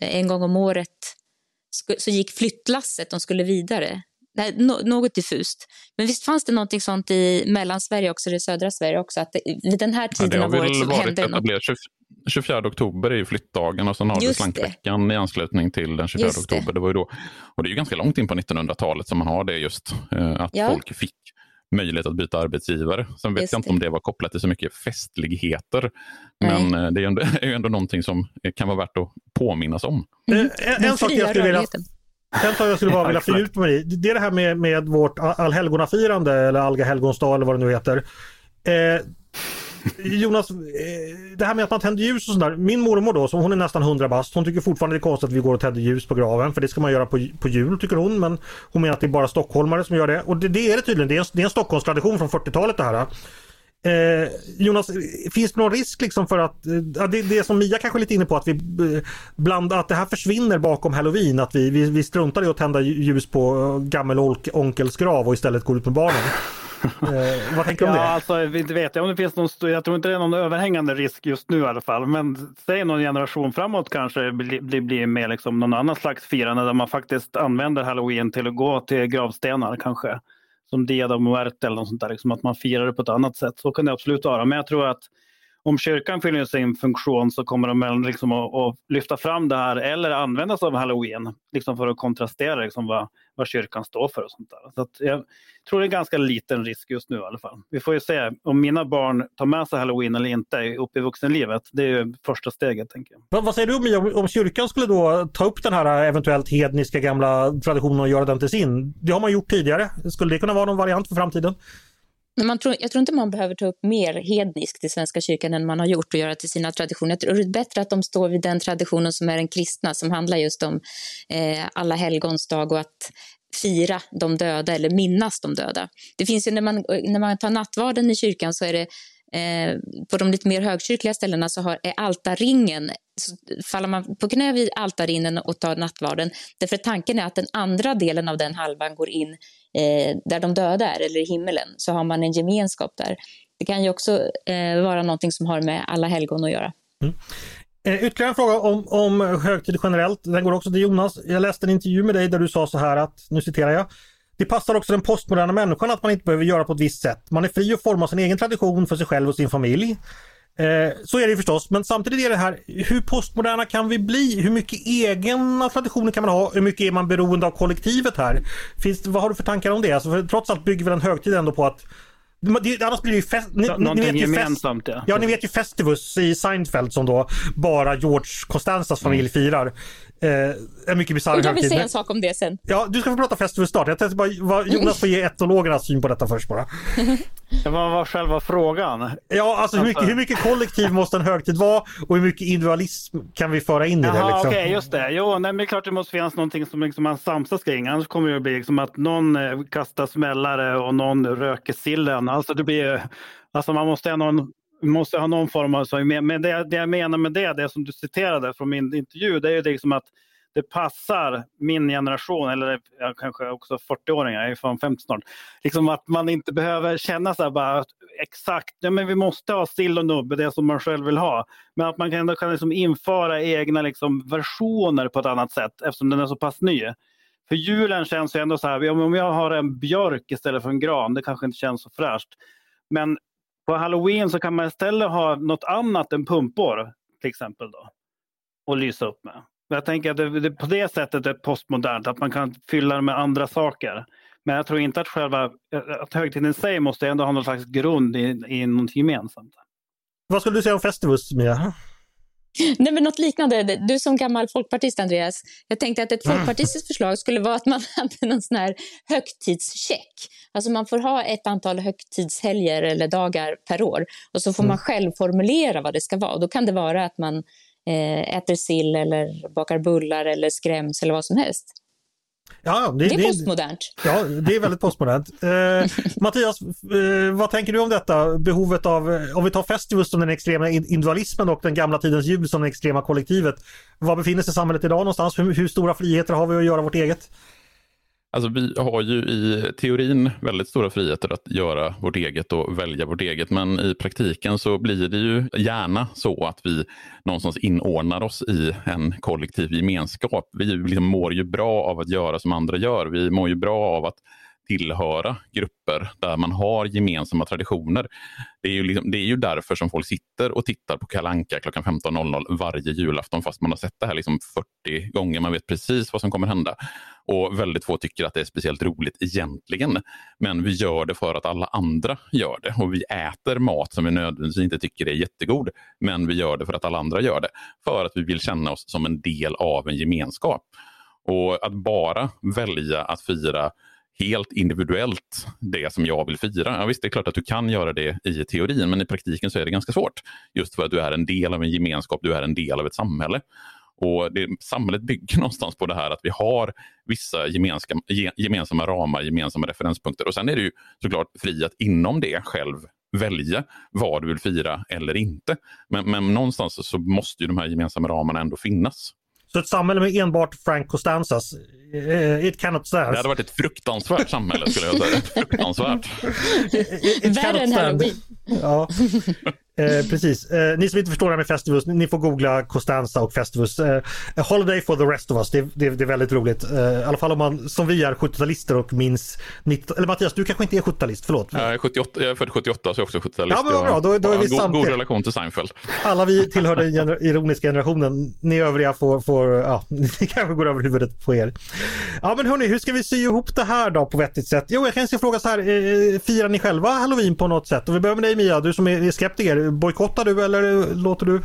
en gång om året så gick flyttlasset, de skulle vidare. Nej, något diffust. Men visst fanns det något sånt i Mellansverige också, eller södra Sverige också, att det, vid den här tiden ja, av året så hände något. 24 oktober är ju flyttdagen och sen har du slankveckan i anslutning till den 24 just oktober. Det. var ju då, och det är ju ganska långt in på 1900-talet som man har det just, eh, att ja. folk fick möjlighet att byta arbetsgivare. Sen vet just jag inte det. om det var kopplat till så mycket festligheter. Men Nej. Eh, det är ju ändå, är ändå någonting som kan vara värt att påminnas om. Mm. En, en sak jag skulle vilja en sak jag skulle bara vilja fördjupa mig i, det är det här med, med vårt allhelgonafirande eller Alga helgonsdag eller vad det nu heter. Eh, Jonas, eh, det här med att man tänder ljus och sådär. Min mormor då, som hon är nästan 100 bast, hon tycker fortfarande det är konstigt att vi går och tänder ljus på graven. För det ska man göra på, på jul tycker hon. Men hon menar att det är bara stockholmare som gör det. Och det, det är det tydligen. Det är en, det är en Stockholmstradition från 40-talet det här. Eh, Jonas, finns det någon risk liksom för att, eh, det, det som Mia kanske är lite inne på, att vi eh, bland, att det här försvinner bakom halloween, att vi, vi, vi struntar i att tända ljus på eh, gammel onkels grav och istället går ut med barnen eh, vad tänker du om det? Ja, alltså, inte vet jag om det finns någon, jag tror inte det är någon överhängande risk just nu i alla fall. Men säg någon generation framåt kanske blir, blir, blir mer liksom någon annan slags firande där man faktiskt använder halloween till att gå till gravstenar kanske. Som Dia de Muerte eller något sånt där, liksom att man firar det på ett annat sätt. Så kan det absolut vara. Men jag tror att om kyrkan fyller sin funktion så kommer de liksom att, att, lyfta fram det här eller använda sig av halloween liksom för att kontrastera liksom vad, vad kyrkan står för. och sånt där. Så jag tror det är ganska liten risk just nu i alla fall. Vi får ju se om mina barn tar med sig halloween eller inte upp i vuxenlivet. Det är ju första steget. tänker jag. Vad, vad säger du Mia, om kyrkan skulle då ta upp den här eventuellt hedniska gamla traditionen och göra den till sin? Det har man gjort tidigare. Skulle det kunna vara någon variant för framtiden? Man tror, jag tror inte man behöver ta upp mer hedniskt i Svenska kyrkan än man har gjort och göra till sina traditioner. Jag tror det är bättre att de står vid den traditionen som är den kristna, som handlar just om eh, alla helgons dag och att fira de döda eller minnas de döda. Det finns ju när man, när man tar nattvarden i kyrkan så är det Eh, på de lite mer högkyrkliga ställena så har, är altarringen, så faller man på knä vid altarringen och tar nattvarden. Därför tanken är att den andra delen av den halvan går in eh, där de döda är, eller i himmelen, så har man en gemenskap där. Det kan ju också eh, vara någonting som har med alla helgon att göra. Mm. Eh, ytterligare en fråga om, om högtid generellt. Den går också till Jonas. Jag läste en intervju med dig där du sa så här att, nu citerar jag. Det passar också den postmoderna människan att man inte behöver göra på ett visst sätt. Man är fri att forma sin egen tradition för sig själv och sin familj. Eh, så är det förstås, men samtidigt är det här, hur postmoderna kan vi bli? Hur mycket egna traditioner kan man ha? Hur mycket är man beroende av kollektivet här? Finns, vad har du för tankar om det? Alltså, trots allt bygger vi en högtid ändå på att det, annars blir det ju fest, ni, ni vet ju gemensamt fest, ja. ja. ni vet ju Festivus i Seinfeld som då bara George Costanzas familj mm. firar. Eh, en mycket bisarr Jag vill säga en sak om det sen. Ja, du ska få prata Festivus snart. Jag tänkte bara, vad, Jonas får ge etologernas syn på detta först bara. Vad var själva frågan? Ja, alltså hur mycket, hur mycket kollektiv måste en högtid vara och hur mycket individualism kan vi föra in i Jaha, det? Liksom? Okej, okay, just det. Jo, nej, men det är klart det måste finnas någonting som liksom man samsas kring. Annars kommer det bli liksom att någon eh, kastar smällare och någon röker sillen. Alltså det blir, alltså man måste ha någon måste ha någon form av... Men det, det jag menar med det, det som du citerade från min intervju, det är ju liksom att det passar min generation, eller kanske också 40-åringar, jag är fan 50 snart. Liksom att man inte behöver känna så här bara exakt, ja, men vi måste ha sill och nubbe, det som man själv vill ha. Men att man ändå kan liksom införa egna liksom versioner på ett annat sätt eftersom den är så pass ny. För julen känns ju ändå så här, om jag har en björk istället för en gran, det kanske inte känns så fräscht. Men på halloween så kan man istället ha något annat än pumpor till exempel då. Och lysa upp med. Jag tänker att det, det på det sättet är postmodernt, att man kan fylla det med andra saker. Men jag tror inte att själva att högtiden i sig måste ändå ha någon slags grund i, i något gemensamt. Vad skulle du säga om Festivus, Mia? Nej, men något liknande. Du som gammal folkpartist, Andreas. Jag tänkte att ett folkpartistiskt förslag skulle vara att man hade någon sån här högtidscheck. Alltså man får ha ett antal högtidshelger eller dagar per år och så får man själv formulera vad det ska vara. Då kan det vara att man eh, äter sill eller bakar bullar eller skräms eller vad som helst. Ja, det, det är postmodernt. Ja, det är väldigt postmodernt. Eh, Mattias, eh, vad tänker du om detta? Behovet av, om vi tar Festivus som den extrema individualismen och den gamla tidens jul som det extrema kollektivet. Var befinner sig samhället idag någonstans? Hur, hur stora friheter har vi att göra vårt eget? Alltså vi har ju i teorin väldigt stora friheter att göra vårt eget och välja vårt eget. Men i praktiken så blir det ju gärna så att vi någonstans inordnar oss i en kollektiv gemenskap. Vi liksom mår ju bra av att göra som andra gör. Vi mår ju bra av att tillhöra grupper där man har gemensamma traditioner. Det är ju, liksom, det är ju därför som folk sitter och tittar på Kalanka klockan 15.00 varje julafton fast man har sett det här liksom 40 gånger. Man vet precis vad som kommer hända. Och väldigt få tycker att det är speciellt roligt egentligen. Men vi gör det för att alla andra gör det. Och vi äter mat som vi nödvändigtvis inte tycker är jättegod. Men vi gör det för att alla andra gör det. För att vi vill känna oss som en del av en gemenskap. Och att bara välja att fira helt individuellt det som jag vill fira. Ja, visst, det är klart att du kan göra det i teorin, men i praktiken så är det ganska svårt. Just för att du är en del av en gemenskap, du är en del av ett samhälle. Och det, Samhället bygger någonstans på det här att vi har vissa gemensamma, gemensamma ramar, gemensamma referenspunkter. Och sen är det ju såklart fri att inom det själv välja vad du vill fira eller inte. Men, men någonstans så måste ju de här gemensamma ramarna ändå finnas. Så ett samhälle med enbart Frank Costanzas, uh, it cannot stand. Det hade varit ett fruktansvärt samhälle skulle jag säga. Fruktansvärt. Värre än halloween. Ja. Eh, precis. Eh, ni som inte förstår det här med Festivus, ni får googla Costanza och Festivus. Eh, Holiday for the rest of us, det, det, det är väldigt roligt. Eh, I alla fall om man som vi är 70-talister och minns 90 Eller Mattias, du kanske inte är 70-talist, förlåt. Jag är, 78, jag är född 78 så jag är också 70-talist. Ja, men bra, då, då är vi god, god relation till Seinfeld. Alla vi tillhör den gener ironiska generationen. Ni övriga får, får ja, ni kanske går över huvudet på er. Ja men hörni, hur ska vi sy ihop det här då på vettigt sätt? Jo, jag kanske ska fråga så här, eh, firar ni själva halloween på något sätt? Och vi börjar med dig Mia, du som är skeptiker. Bojkottar du eller låter du?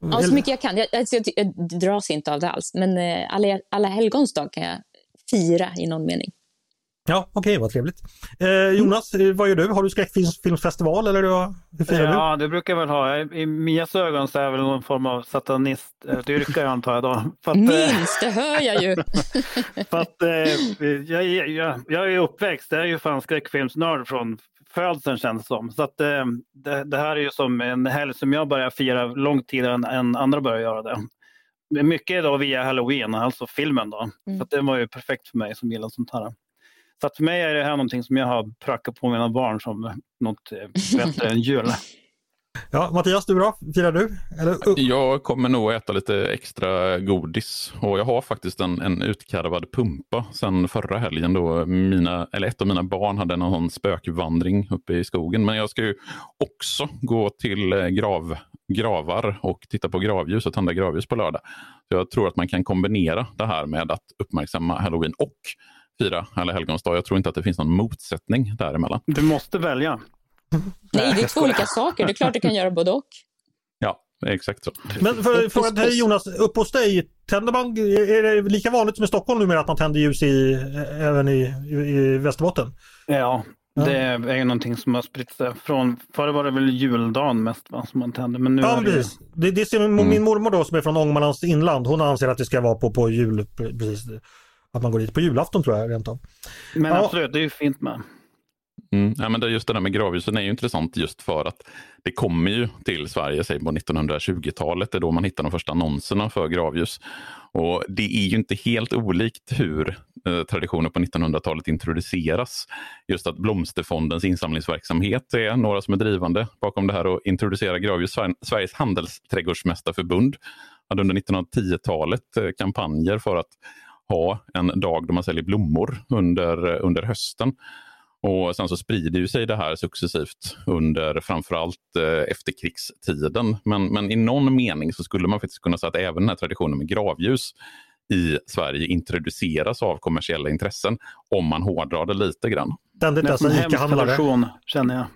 Ja, så mycket jag kan. Jag, alltså, jag, jag dras inte av det alls. Men eh, alla, alla helgons dag kan jag fira i någon mening. Ja, okej, okay, vad trevligt. Eh, Jonas, mm. vad gör du? Har du skräckfilmsfestival eller hur firar du? Ja, det brukar jag väl ha. I Mias ögon så är jag väl någon form av satanistyrka antar jag då. För att, Minst, det hör jag ju. för att, eh, jag, jag, jag är uppväxt, jag är ju fan skräckfilmsnörd från födseln känns det som. Så att, eh, det, det, här är ju som en helg som jag börjar fira långt tidigare än, än andra börjar göra det. Mycket då via halloween, alltså filmen då. Mm. Så det var ju perfekt för mig som gillar sånt här. Så att för mig är det här någonting som jag har prackat på mina barn som något eh, bättre än jul. Ja, Mattias, du då? Firar du? Eller? Jag kommer nog äta lite extra godis och jag har faktiskt en, en utkarvad pumpa sedan förra helgen då mina, eller ett av mina barn hade en spökvandring uppe i skogen. Men jag ska ju också gå till eh, grav, gravar och titta på gravljus och tända gravljus på lördag. Så jag tror att man kan kombinera det här med att uppmärksamma halloween och fira alla helgonsdag. Jag tror inte att det finns någon motsättning däremellan. Du måste välja. Nej, det är två olika saker. Det är klart du kan göra både och. Ja, exakt så. Men för, fråga till Jonas, upp hos dig, tänder man, är det lika vanligt som i Stockholm numera att man tänder ljus i, även i, i Västerbotten? Ja, det är ju någonting som har spritt sig från, förr var det väl juldagen mest va, som man tände. Men nu ja, är det... precis. Det, det ser min, mm. mormor då som är från Ångermanlands inland, hon anser att det ska vara på, på jul, precis. Att man går dit på julafton tror jag rent av. Men ja. absolut, det är ju fint med. Mm. Ja, men det, just det där med gravljusen är ju intressant just för att det kommer ju till Sverige säg på 1920-talet. Det är då man hittar de första annonserna för gravljus. Och Det är ju inte helt olikt hur eh, traditioner på 1900-talet introduceras. Just att Blomsterfondens insamlingsverksamhet är några som är drivande bakom det här och introducera gravljus. Sveriges handelsträdgårdsmästarförbund hade under 1910-talet eh, kampanjer för att ha en dag då man säljer blommor under, eh, under hösten. Och Sen så sprider ju sig det här successivt under framförallt eh, efterkrigstiden. Men, men i någon mening så skulle man faktiskt kunna säga att även den här traditionen med gravljus i Sverige introduceras av kommersiella intressen om man hårdrar det lite grann. Ständigt dessa ICA-handlare. känner jag.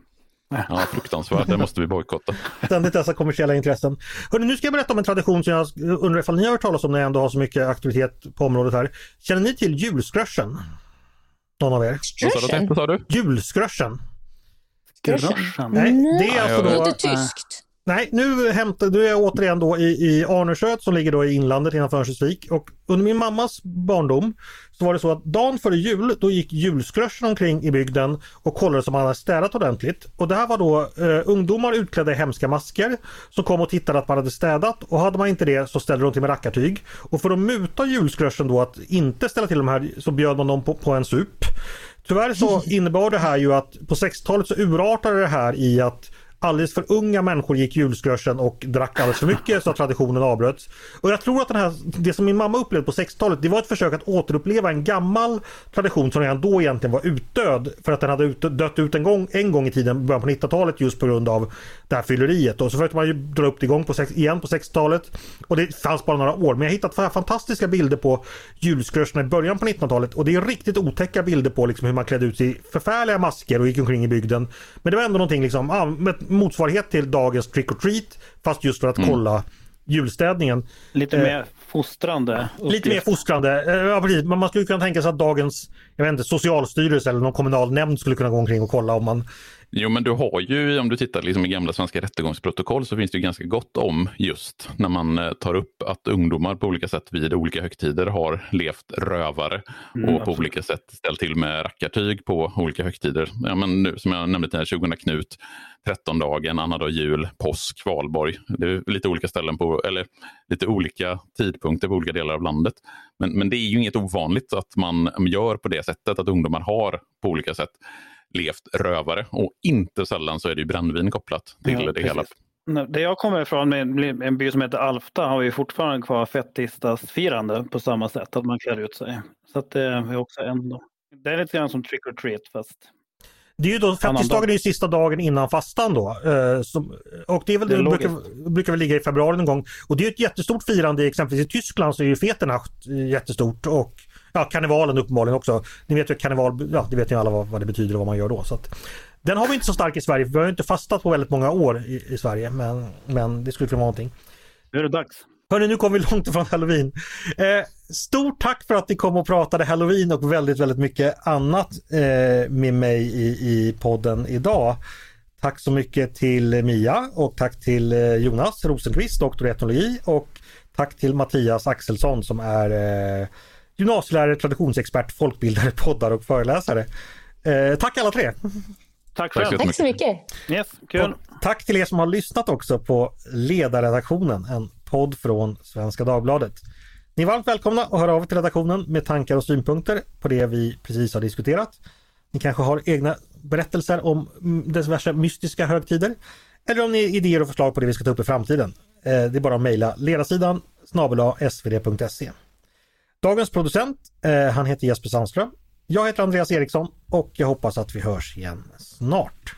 Ja, fruktansvärt. Det måste vi bojkotta. Ständigt dessa kommersiella intressen. Hörrni, nu ska jag berätta om en tradition som jag undrar ifall ni har hört talas om när jag ändå har så mycket aktivitet på området här. Känner ni till julskröschen? Någon av er? Vad sa du? Julskröschen. Skröschen? Nej, det är alltså då... Lite tyskt. Nej, nu, hämtar, nu är jag återigen då i, i Arnesjöt som ligger då i inlandet innanför Örnsköldsvik. Och under min mammas barndom så var det så att dagen före jul då gick julskröschen omkring i bygden och kollade som man hade städat ordentligt. Och det här var då eh, ungdomar utklädda i hemska masker som kom och tittade att man hade städat och hade man inte det så ställde de till med rackartyg. Och för att muta julskröschen då att inte ställa till de här så bjöd man dem på, på en sup. Tyvärr så innebar det här ju att på 60-talet så urartade det här i att alldeles för unga människor gick julskröschen och drack alldeles för mycket så att traditionen avbröts. Och jag tror att den här, det som min mamma upplevde på 60-talet det var ett försök att återuppleva en gammal tradition som redan då egentligen var utdöd. För att den hade ut, dött ut en gång, en gång i tiden, början på 90-talet just på grund av det här fylleriet. Och så försökte man ju dra upp det igång på, igen på 60-talet. Och det fanns bara några år. Men jag har hittat fantastiska bilder på julskröscherna i början på 1900-talet. Och det är riktigt otäcka bilder på liksom hur man klädde ut sig i förfärliga masker och gick omkring i bygden. Men det var ändå någonting liksom, ah, motsvarighet till dagens trick or treat fast just för att mm. kolla julstädningen. Lite mer fostrande. Uppgift. Lite mer fostrande, eh, ja precis. Men man skulle kunna tänka sig att dagens jag vet inte, socialstyrelse eller någon kommunal nämnd skulle kunna gå omkring och kolla om man Jo, men du har ju, om du tittar liksom i gamla svenska rättegångsprotokoll så finns det ju ganska gott om just när man eh, tar upp att ungdomar på olika sätt vid olika högtider har levt rövare mm, och på absolut. olika sätt ställt till med rackartyg på olika högtider. Ja, men nu, som jag nämnde tidigare, 20 Knut, 13-dagen, annandag jul, påsk, valborg. Det är lite olika ställen på, eller lite olika tidpunkter på olika delar av landet. Men, men det är ju inget ovanligt att man gör på det sättet, att ungdomar har på olika sätt levt rövare och inte sällan så är det ju brännvin kopplat till ja, det hela. Det jag kommer ifrån med en by som heter Alfta har vi fortfarande kvar fettisdagsfirande på samma sätt, att man klär ut sig. Så att det är också ändå. Det är lite grann som trick or treat fast det är ju då fettisdagen är ju sista dagen innan fastan då. Eh, som, och det är väl det, det brukar, brukar väl ligga i februari någon gång. Och det är ett jättestort firande, exempelvis i Tyskland så är ju Feternacht jättestort och ja, karnevalen uppenbarligen också. Ni vet ju karneval, ja det vet ju alla vad, vad det betyder och vad man gör då. Så att, den har vi inte så stark i Sverige. Vi har inte fastat på väldigt många år i, i Sverige men, men det skulle kunna vara någonting. Nu är det dags. Hörni, nu kommer vi långt ifrån Halloween. Eh, stort tack för att ni kom och pratade Halloween och väldigt, väldigt mycket annat eh, med mig i, i podden idag. Tack så mycket till Mia och tack till eh, Jonas Rosenqvist, doktor i etnologi och tack till Mattias Axelsson som är eh, gymnasielärare, traditionsexpert, folkbildare, poddar och föreläsare. Eh, tack alla tre! Tack själv! Tack så mycket! Yes, kul! Och tack till er som har lyssnat också på Ledarredaktionen, en podd från Svenska Dagbladet. Ni är varmt välkomna att höra av er till redaktionen med tankar och synpunkter på det vi precis har diskuterat. Ni kanske har egna berättelser om diverse mystiska högtider eller om ni har idéer och förslag på det vi ska ta upp i framtiden. Eh, det är bara att mejla ledarsidan snabel svd.se. Dagens producent, eh, han heter Jesper Sandström. Jag heter Andreas Eriksson och jag hoppas att vi hörs igen snart.